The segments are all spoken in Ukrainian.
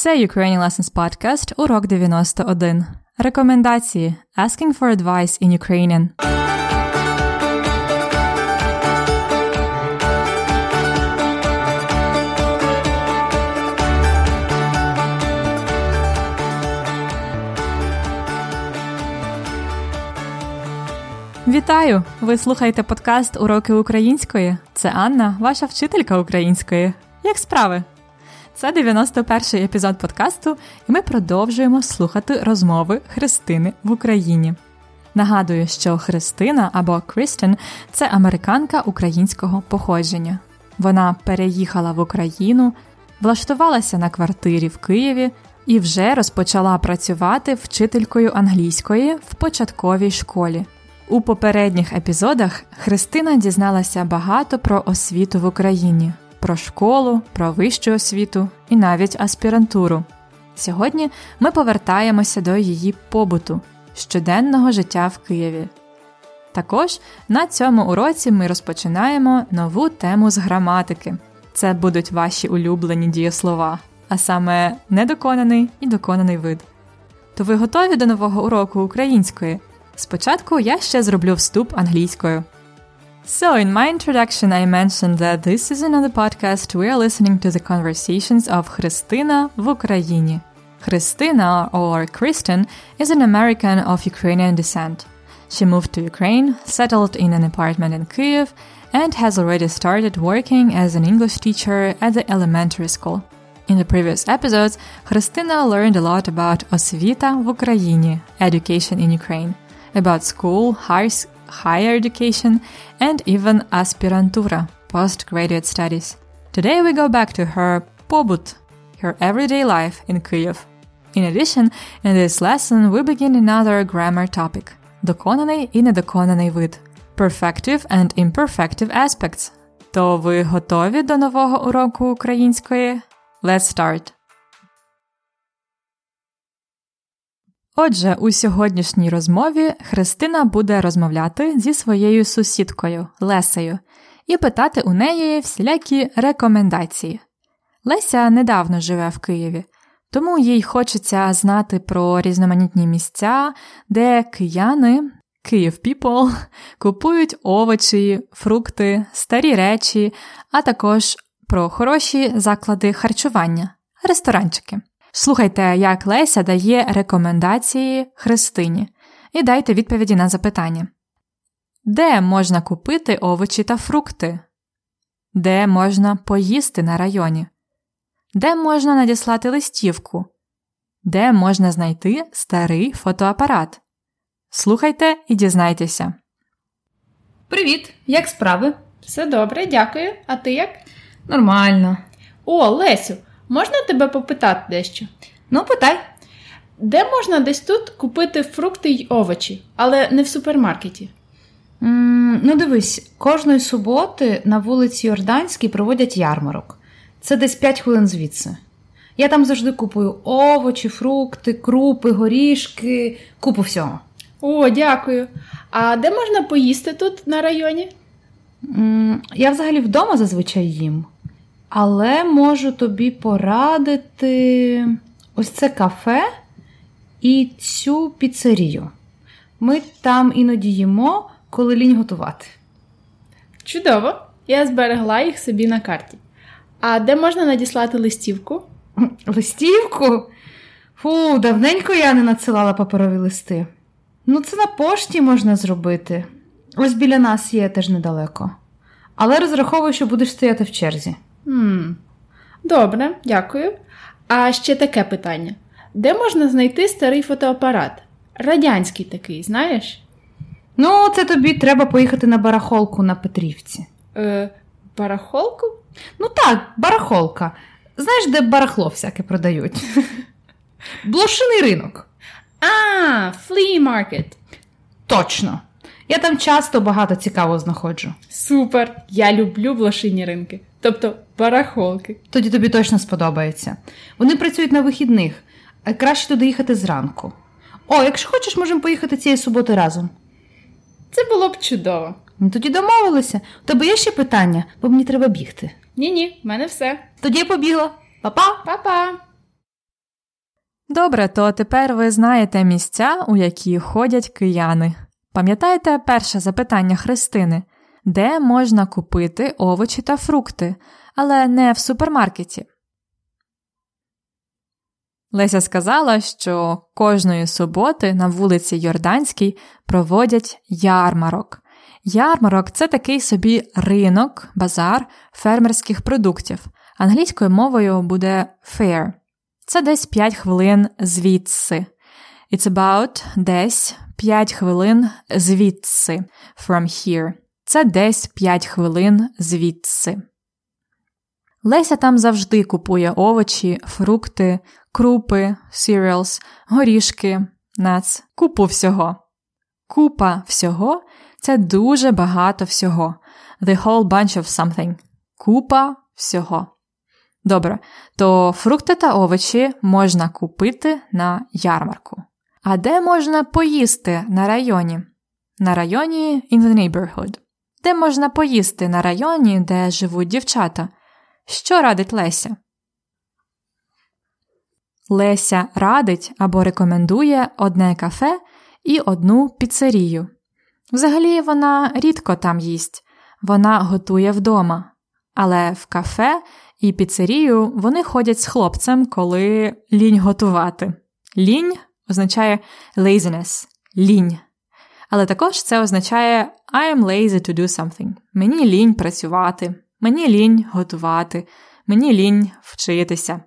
Це Ukrainian Lessons Podcast, урок 91. Рекомендації Asking for advice in Ukrainian. Вітаю! Ви слухаєте подкаст Уроки української. Це Анна, ваша вчителька української. Як справи? Це 91-й епізод подкасту, і ми продовжуємо слухати розмови Христини в Україні. Нагадую, що Христина або Крістен це американка українського походження. Вона переїхала в Україну, влаштувалася на квартирі в Києві і вже розпочала працювати вчителькою англійської в початковій школі. У попередніх епізодах Христина дізналася багато про освіту в Україні, про школу, про вищу освіту і навіть аспірантуру. Сьогодні ми повертаємося до її побуту, щоденного життя в Києві. Також на цьому уроці ми розпочинаємо нову тему з граматики. Це будуть ваші улюблені дієслова, а саме недоконаний і доконаний вид. То ви готові до нового уроку української? Спочатку я ще зроблю вступ англійською. So, in my introduction, I mentioned that this season of the podcast we are listening to the conversations of Kristina в Ukraine. Kristina, or Kristen, is an American of Ukrainian descent. She moved to Ukraine, settled in an apartment in Kiev, and has already started working as an English teacher at the elementary school. In the previous episodes, Kristina learned a lot about Osvita в education in Ukraine, about school, high, school higher education, and even aspirantura, postgraduate studies. Today we go back to her побут, her everyday life in Kyiv. In addition, in this lesson we begin another grammar topic – доконаний і недоконаний вид – perfective and imperfective aspects. То ви готові до нового уроку української? Let's start! Отже, у сьогоднішній розмові Христина буде розмовляти зі своєю сусідкою Лесею і питати у неї всілякі рекомендації. Леся недавно живе в Києві, тому їй хочеться знати про різноманітні місця, де кияни, Київ People, купують овочі, фрукти, старі речі, а також про хороші заклади харчування, ресторанчики. Слухайте, як Леся дає рекомендації Христині, і дайте відповіді на запитання. Де можна купити овочі та фрукти? Де можна поїсти на районі? Де можна надіслати листівку? Де можна знайти старий фотоапарат? Слухайте і дізнайтеся. Привіт, як справи? Все добре, дякую. А ти як? Нормально. О, Лесю, можна тебе попитати дещо? Ну, питай. Де можна десь тут купити фрукти й овочі, але не в супермаркеті? м ну, дивись, кожної суботи на вулиці Йорданській проводять ярмарок. Це десь 5 хвилин звідси. Я там завжди купую овочі, фрукти, крупи, горішки, купу всього. О, дякую. А де можна поїсти тут на районі? м я взагалі вдома зазвичай їм. Але можу тобі порадити ось це кафе і цю піцерію. Ми там іноді їмо, коли лінь готувати. Чудово! Я зберегла їх собі на карті. А де можна надіслати листівку? Листівку? Фу, давненько я не надсилала паперові листи. Ну, це на пошті можна зробити. Ось біля нас є теж недалеко. Але розраховую, що будеш стояти в черзі. Хм. Добре, дякую. А ще таке питання: де можна знайти старий фотоапарат? Радянський такий, знаєш? Ну, це тобі треба поїхати на барахолку на Петрівці. Е, Барахолку? Ну так, барахолка. Знаєш, де барахло всяке продають? Блошиний ринок. А, flea market. Точно. Я там часто багато цікавого знаходжу. Супер! Я люблю блошині ринки, тобто барахолки. Тоді тобі точно сподобається. Вони працюють на вихідних, а краще туди їхати зранку. О, якщо хочеш, можемо поїхати цієї суботи разом. Це було б чудово. Ну тоді домовилися. У тебе є ще питання, бо мені треба бігти. Ні-ні, в мене все. Тоді я побігла. Па-па! Па-па! Добре, то тепер ви знаєте місця, у які ходять кияни. Пам'ятаєте перше запитання Христини, де можна купити овочі та фрукти, але не в супермаркеті? Леся сказала, що кожної суботи на вулиці Йорданській проводять ярмарок. Ярмарок це такий собі ринок, базар фермерських продуктів. Англійською мовою буде fair. Це десь 5 хвилин звідси. It's about десь 5 хвилин звідси. From here. Це десь 5 хвилин звідси. Леся там завжди купує овочі, фрукти, крупи, cereals, горішки, nuts, купу всього. Купа всього це дуже багато всього. The whole bunch of something. Купа всього. Добре, то фрукти та овочі можна купити на ярмарку. А де можна поїсти на районі? На районі in the neighborhood. Де можна поїсти на районі, де живуть дівчата? Що радить Леся? Леся радить або рекомендує одне кафе і одну піцерію. Взагалі вона рідко там їсть, вона готує вдома. Але в кафе і піцерію вони ходять з хлопцем, коли лінь готувати. Лінь означає laziness, лінь. Але також це означає I am lazy to do something. Мені лінь працювати, мені лінь готувати, мені лінь вчитися.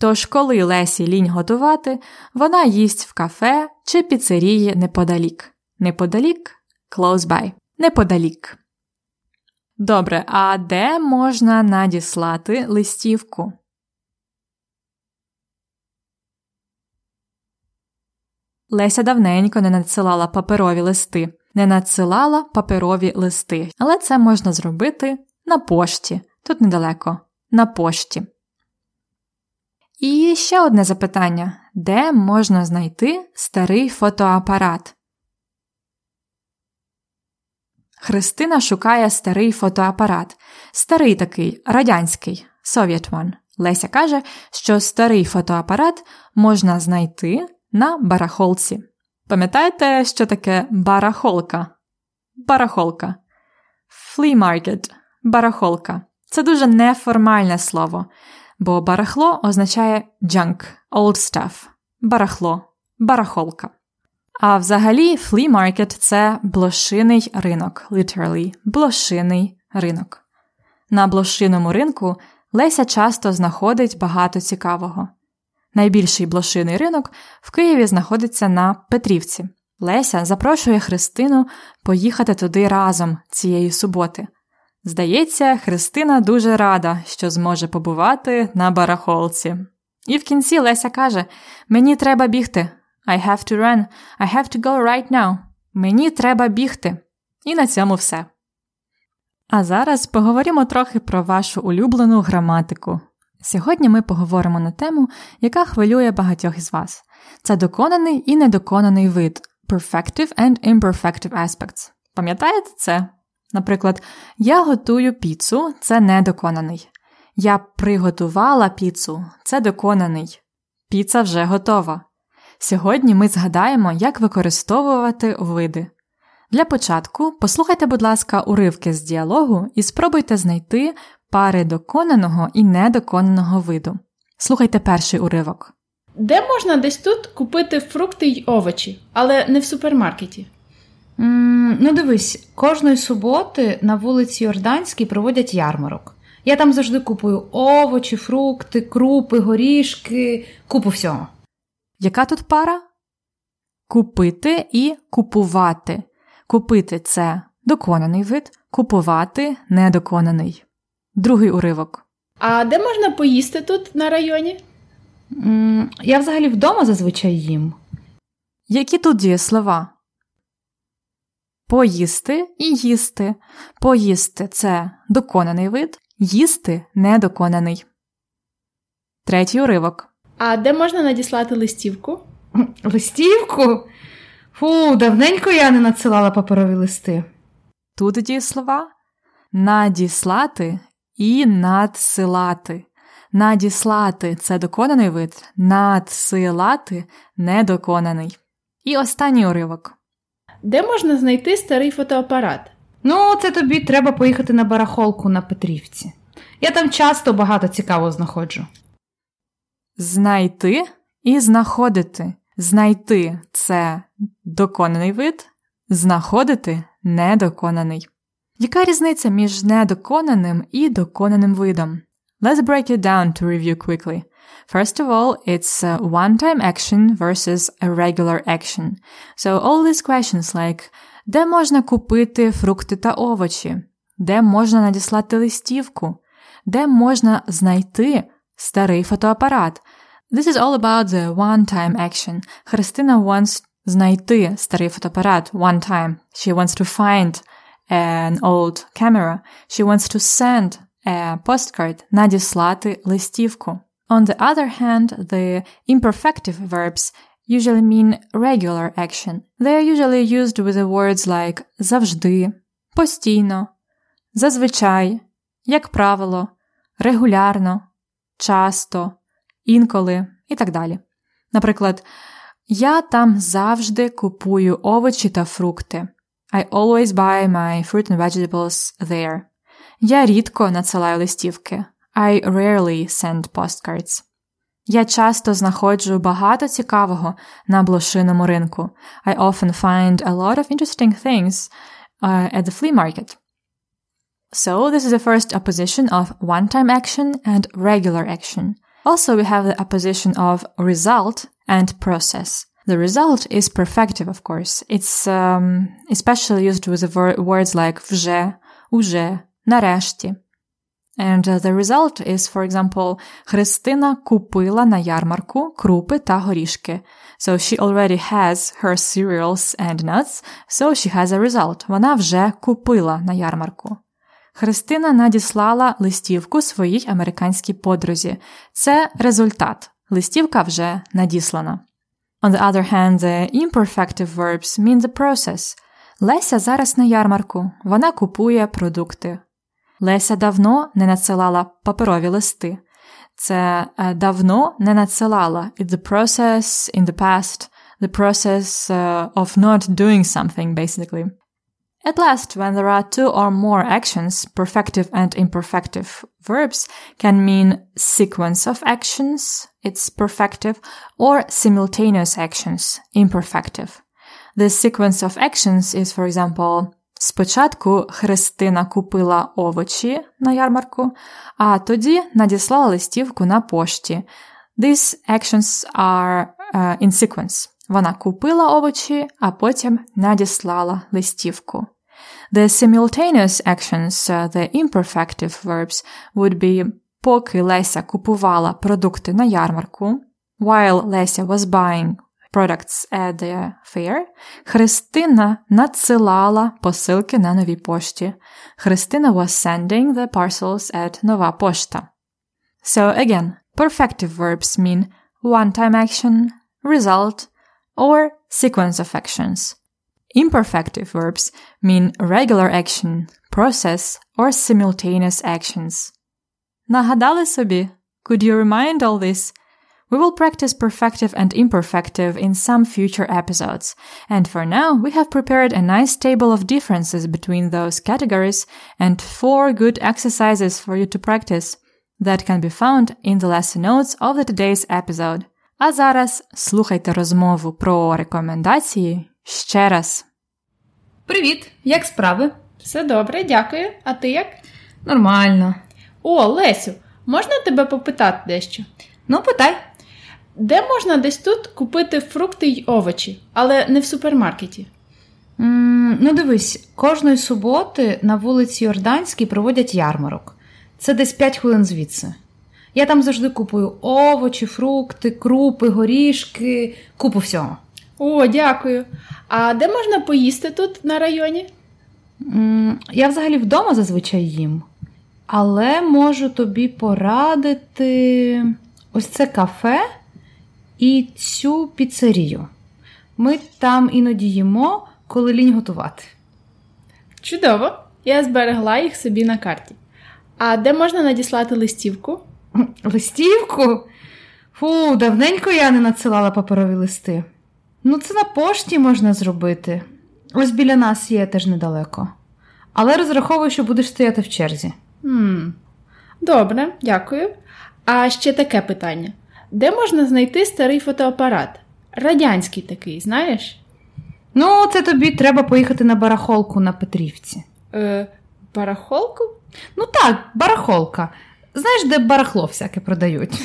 Тож, коли Лесі лінь готувати, вона їсть в кафе чи піцерії неподалік. Неподалік close by. Неподалік. Добре, а де можна надіслати листівку? Леся давненько не надсилала паперові листи, не надсилала паперові листи, але це можна зробити на пошті, тут недалеко, на пошті. І ще одне запитання: де можна знайти старий фотоапарат? Христина шукає старий фотоапарат. Старий такий, радянський, Soviet one. Леся каже, що старий фотоапарат можна знайти на барахолці. Пам'ятаєте, що таке барахолка? Барахолка. Flea market. Барахолка. Це дуже неформальне слово, бо барахло означає junk, old stuff. Барахло, барахолка. А взагалі, flea market – це блошиний ринок, literally, блошиний ринок. На блошиному ринку Леся часто знаходить багато цікавого. Найбільший блошиний ринок в Києві знаходиться на Петрівці. Леся запрошує Христину поїхати туди разом цієї суботи. Здається, Христина дуже рада, що зможе побувати на барахолці. І в кінці Леся каже: Мені треба бігти. I have to run. I have to go right now. Мені треба бігти. І на цьому все. А зараз поговоримо трохи про вашу улюблену граматику. Сьогодні ми поговоримо на тему, яка хвилює багатьох із вас. Це доконаний і недоконаний вид perfective and imperfective aspects. Пам'ятаєте це? Наприклад, я готую піцу це недоконаний. Я приготувала піцу це доконаний. Піца вже готова. Сьогодні ми згадаємо, як використовувати види. Для початку послухайте, будь ласка, уривки з діалогу і спробуйте знайти пари доконаного і недоконаного виду. Слухайте перший уривок. Де можна десь тут купити фрукти й овочі, але не в супермаркеті? М, ну, дивись, кожної суботи на вулиці Йорданській проводять ярмарок. Я там завжди купую овочі, фрукти, крупи, горішки, купу всього. Яка тут пара? Купити і купувати. Купити це доконаний вид, купувати недоконаний. Другий уривок. А де можна поїсти тут на районі? М, Я взагалі вдома зазвичай їм. Які тут дієслова? Поїсти і їсти. Поїсти це доконаний вид, їсти недоконаний. Третій уривок. А де можна надіслати листівку? Листівку? Фу, давненько я не надсилала паперові листи. Тут дієслова надіслати і надсилати. Надіслати це доконаний вид, надсилати недоконаний. І останній уривок. Де можна знайти старий фотоапарат? Ну, це тобі треба поїхати на барахолку на Петрівці. Я там часто багато цікавого знаходжу. Знайти і знаходити. Знайти це доконаний вид, знаходити недоконаний. Яка різниця між недоконаним і доконаним видом? Let's break it down to review quickly. First of all, it's a one-time action versus a regular action. So all these questions like де можна купити фрукти та овочі, де можна надіслати листівку, де можна знайти старий фотоапарат. This is all about the one-time action. Христина wants знайти старий фотоапарат one time. She wants to find an old camera. She wants to send a postcard, надіслати листівку. On the other hand, the imperfective verbs usually mean regular action. They are usually used with the words like завжди, постійно, зазвичай, як правило, регулярно, часто, інколи і так далі. Наприклад, я там завжди купую овочі та фрукти. I always buy my fruit and vegetables there. Я рідко надсилаю листівки. I rarely send postcards. Я часто знаходжу багато цікавого на блошиному ринку. I often find a lot of interesting things uh, at the flea market. So this is the first opposition of one-time action and regular action. Also, we have the opposition of result and process. The result is perfective, of course. It's um, especially used with words like вже, уже, нарешті. And uh, the result is, for example, Христина купила на ярмарку крупи та горішки. So she already has her cereals and nuts, so she has a result. Вона вже купила на ярмарку. Христина надіслала листівку своїй американській подрузі. Це результат. Листівка вже надіслана. On the other hand, the imperfective verbs mean the process. Леся зараз на ярмарку. Вона купує продукти. Леся давно не надсилала паперові листи. Це давно не надсилала. It's the process in the past, the process of not doing something, basically. At last, when there are two or more actions, perfective and imperfective verbs can mean sequence of actions, it's perfective, or simultaneous actions, imperfective. The sequence of actions is, for example, Спочатку Христина купила овочі на ярмарку, а тоді надіслала листівку на пошті. These actions are uh, in sequence. Вона купила овочі, а потім надіслала листівку. The simultaneous actions, uh, the imperfective verbs, would be поки Леся купувала продукти на ярмарку, while Леся was buying products at the fair, Христина надсилала посилки на новій пошті. Христина was sending the parcels at нова пошта. So again, perfective verbs mean one-time action, result, or sequence of actions. Imperfective verbs mean regular action, process, or simultaneous actions. Нагадали собі? Could you remind all this? We will practice perfective and imperfective in some future episodes, and for now we have prepared a nice table of differences between those categories and four good exercises for you to practice that can be found in the lesson notes of the today's episode. А зараз слухайте розмову про рекомендації ще раз. Привіт! Як справи? Все добре, дякую. А ти як? Нормально. О, Лесю, можна тебе попитати дещо? Ну, питай. Де можна десь тут купити фрукти й овочі, але не в супермаркеті? Mm, ну, дивись, кожної суботи на вулиці Йорданській проводять ярмарок. Це десь 5 хвилин звідси. Я там завжди купую овочі, фрукти, крупи, горішки, купу всього. О, дякую. А де можна поїсти тут на районі? Я взагалі вдома зазвичай їм, але можу тобі порадити ось це кафе і цю піцерію. Ми там іноді їмо, коли лінь готувати. Чудово! Я зберегла їх собі на карті. А де можна надіслати листівку? Листівку? Фу, давненько я не надсилала паперові листи. Ну, це на пошті можна зробити. Ось біля нас є теж недалеко. Але розраховую, що будеш стояти в черзі. Хм. Добре, дякую. А ще таке питання: де можна знайти старий фотоапарат? Радянський такий, знаєш? Ну, це тобі треба поїхати на барахолку на Петрівці. Е, барахолку? Ну так, барахолка. Знаєш, де барахло всяке продають?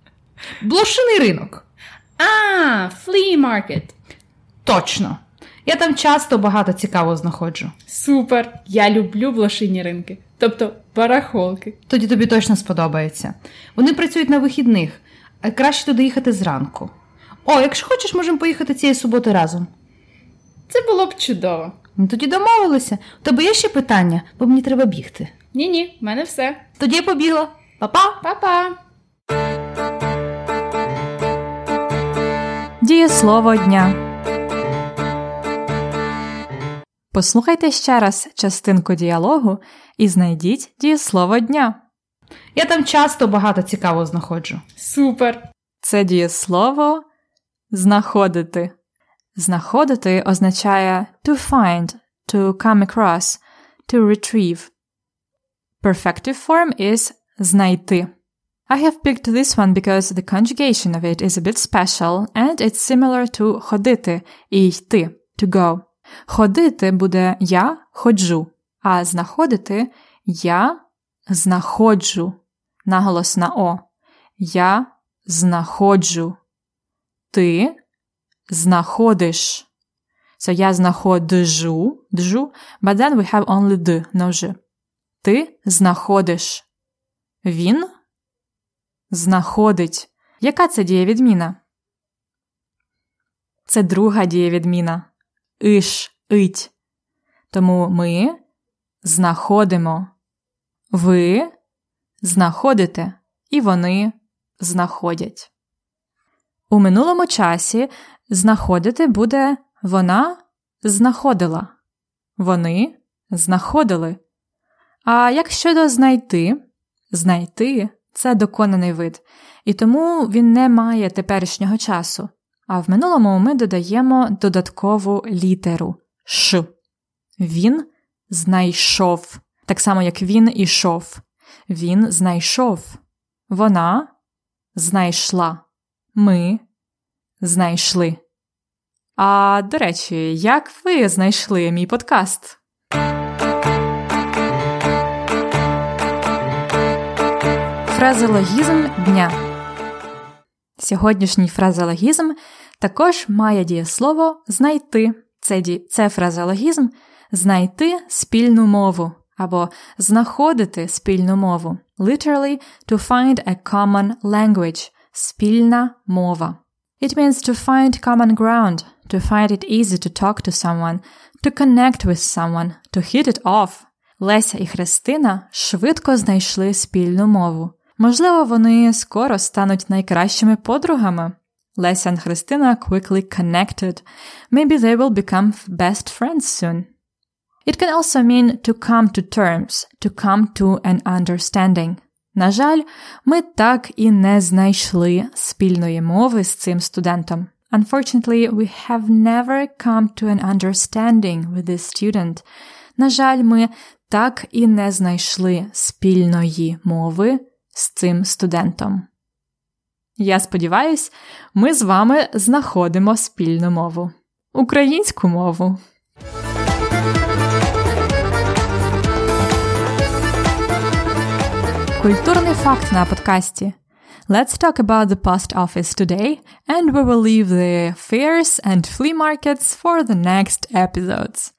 Блошиний ринок. А, flea market. Точно. Я там часто багато цікавого знаходжу. Супер! Я люблю блошині ринки, тобто барахолки. Тоді тобі точно сподобається. Вони працюють на вихідних, а краще туди їхати зранку. О, якщо хочеш, можемо поїхати цієї суботи разом. Це було б чудово. Ну тоді домовилися. У тебе є ще питання, бо мені треба бігти. Ні, ні, в мене все. Тоді я побігла. Па-па! Па-па! Дієслово дня. Послухайте ще раз частинку діалогу і знайдіть дієслово дня. Я там часто багато цікавого знаходжу. Супер! Це дієслово знаходити. Знаходити означає to find, to come across, to retrieve. Perfective form is знайти. I have picked this one because the conjugation of it is a bit special and it's similar to ходити і йти, to go. Ходити буде я ходжу, а знаходити я знаходжу. Наголос на О. Я знаходжу. Ти знаходиш. So я знаходжу, джу, but then we have only d, no ж. Ти знаходиш. Він знаходить. Яка це дієвідміна? Це друга дієвідміна. Иш, ить. Тому ми знаходимо. Ви знаходите, і вони знаходять. У минулому часі знаходити буде вона знаходила. Вони знаходили. А як щодо знайти, знайти це доконаний вид, і тому він не має теперішнього часу. А в минулому ми додаємо додаткову літеру Ш. Він знайшов. Так само, як він ішов. Він знайшов. Вона знайшла. Ми знайшли. А до речі, як ви знайшли мій подкаст? Фразеологізм дня. Сьогоднішній фразеологізм також має дієслово знайти. Це. Це фразеологізм знайти спільну мову або знаходити спільну мову. Literally, to find a common language – спільна мова. It means to find common ground, to find it easy to talk to someone, to connect with someone, to hit it off. Леся і Христина швидко знайшли спільну мову. Можливо, вони скоро стануть найкращими подругами. Леся and Христина quickly connected. Maybe they will become best friends soon. It can also mean to come to terms, to come to an understanding. На жаль, ми так і не знайшли спільної мови з цим студентом. Unfortunately, we have never come to an understanding with this student. На жаль, ми так і не знайшли спільної мови з цим студентом. Я сподіваюсь, ми з вами знаходимо спільну мову. Українську мову. Культурний факт на подкасті. Let's talk about the post office today, and we will leave the fairs and flea markets for the next episodes.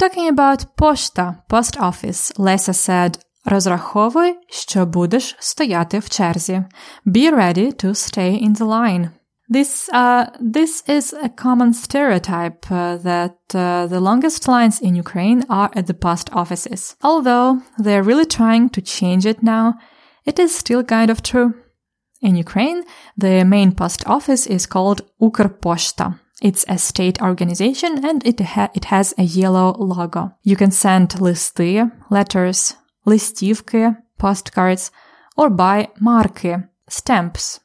Talking about пошта, post office, Леся said, розраховуй, що будеш стояти в черзі. Be ready to stay in the line. This, uh, this is a common stereotype uh, that uh, the longest lines in Ukraine are at the post offices. Although they're really trying to change it now, it is still kind of true. In Ukraine, the main post office is called Ukrposhta. It's a state organization and it, ha- it has a yellow logo. You can send listy, letters, listivki, postcards, or buy marki, stamps.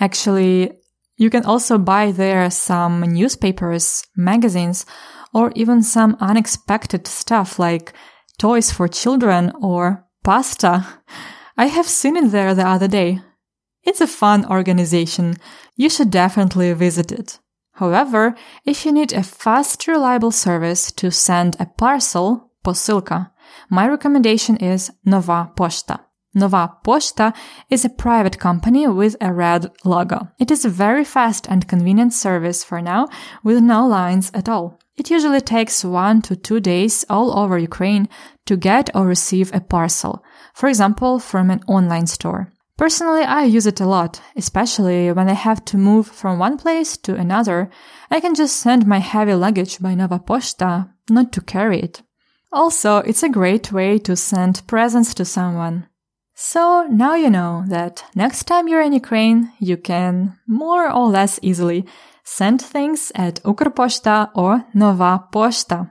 Actually, you can also buy there some newspapers, magazines, or even some unexpected stuff like toys for children or pasta. I have seen it there the other day. It's a fun organization. You should definitely visit it. However, if you need a fast, reliable service to send a parcel, posilka, my recommendation is Nova Posta. Nova Posta is a private company with a red logo. It is a very fast and convenient service for now with no lines at all. It usually takes one to two days all over Ukraine to get or receive a parcel, for example, from an online store. Personally, I use it a lot, especially when I have to move from one place to another. I can just send my heavy luggage by Nova Posta, not to carry it. Also, it's a great way to send presents to someone. So now you know that next time you're in Ukraine, you can more or less easily send things at Ukrposhta or Nova Poshta.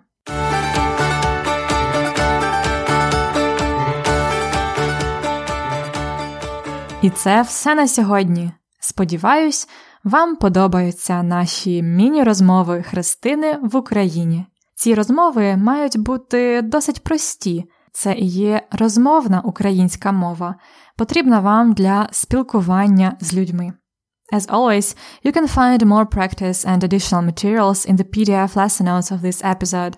І це все на сьогодні. Сподіваюсь, вам подобаються наші міні-розмови Христини в Україні. Ці розмови мають бути досить прості. Це і є розмовна українська мова, потрібна вам для спілкування з людьми. As always, you can find more practice and additional materials in the PDF lesson notes of this episode.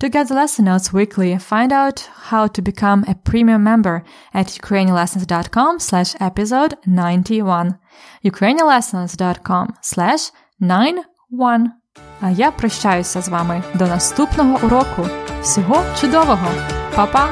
To get the lesson notes weekly, find out how to become a premium member at ukrainianlessons.com slash episode 91. ukrainianlessons.com slash 91. А я прощаюся з вами до наступного уроку. Всього чудового! Па-па!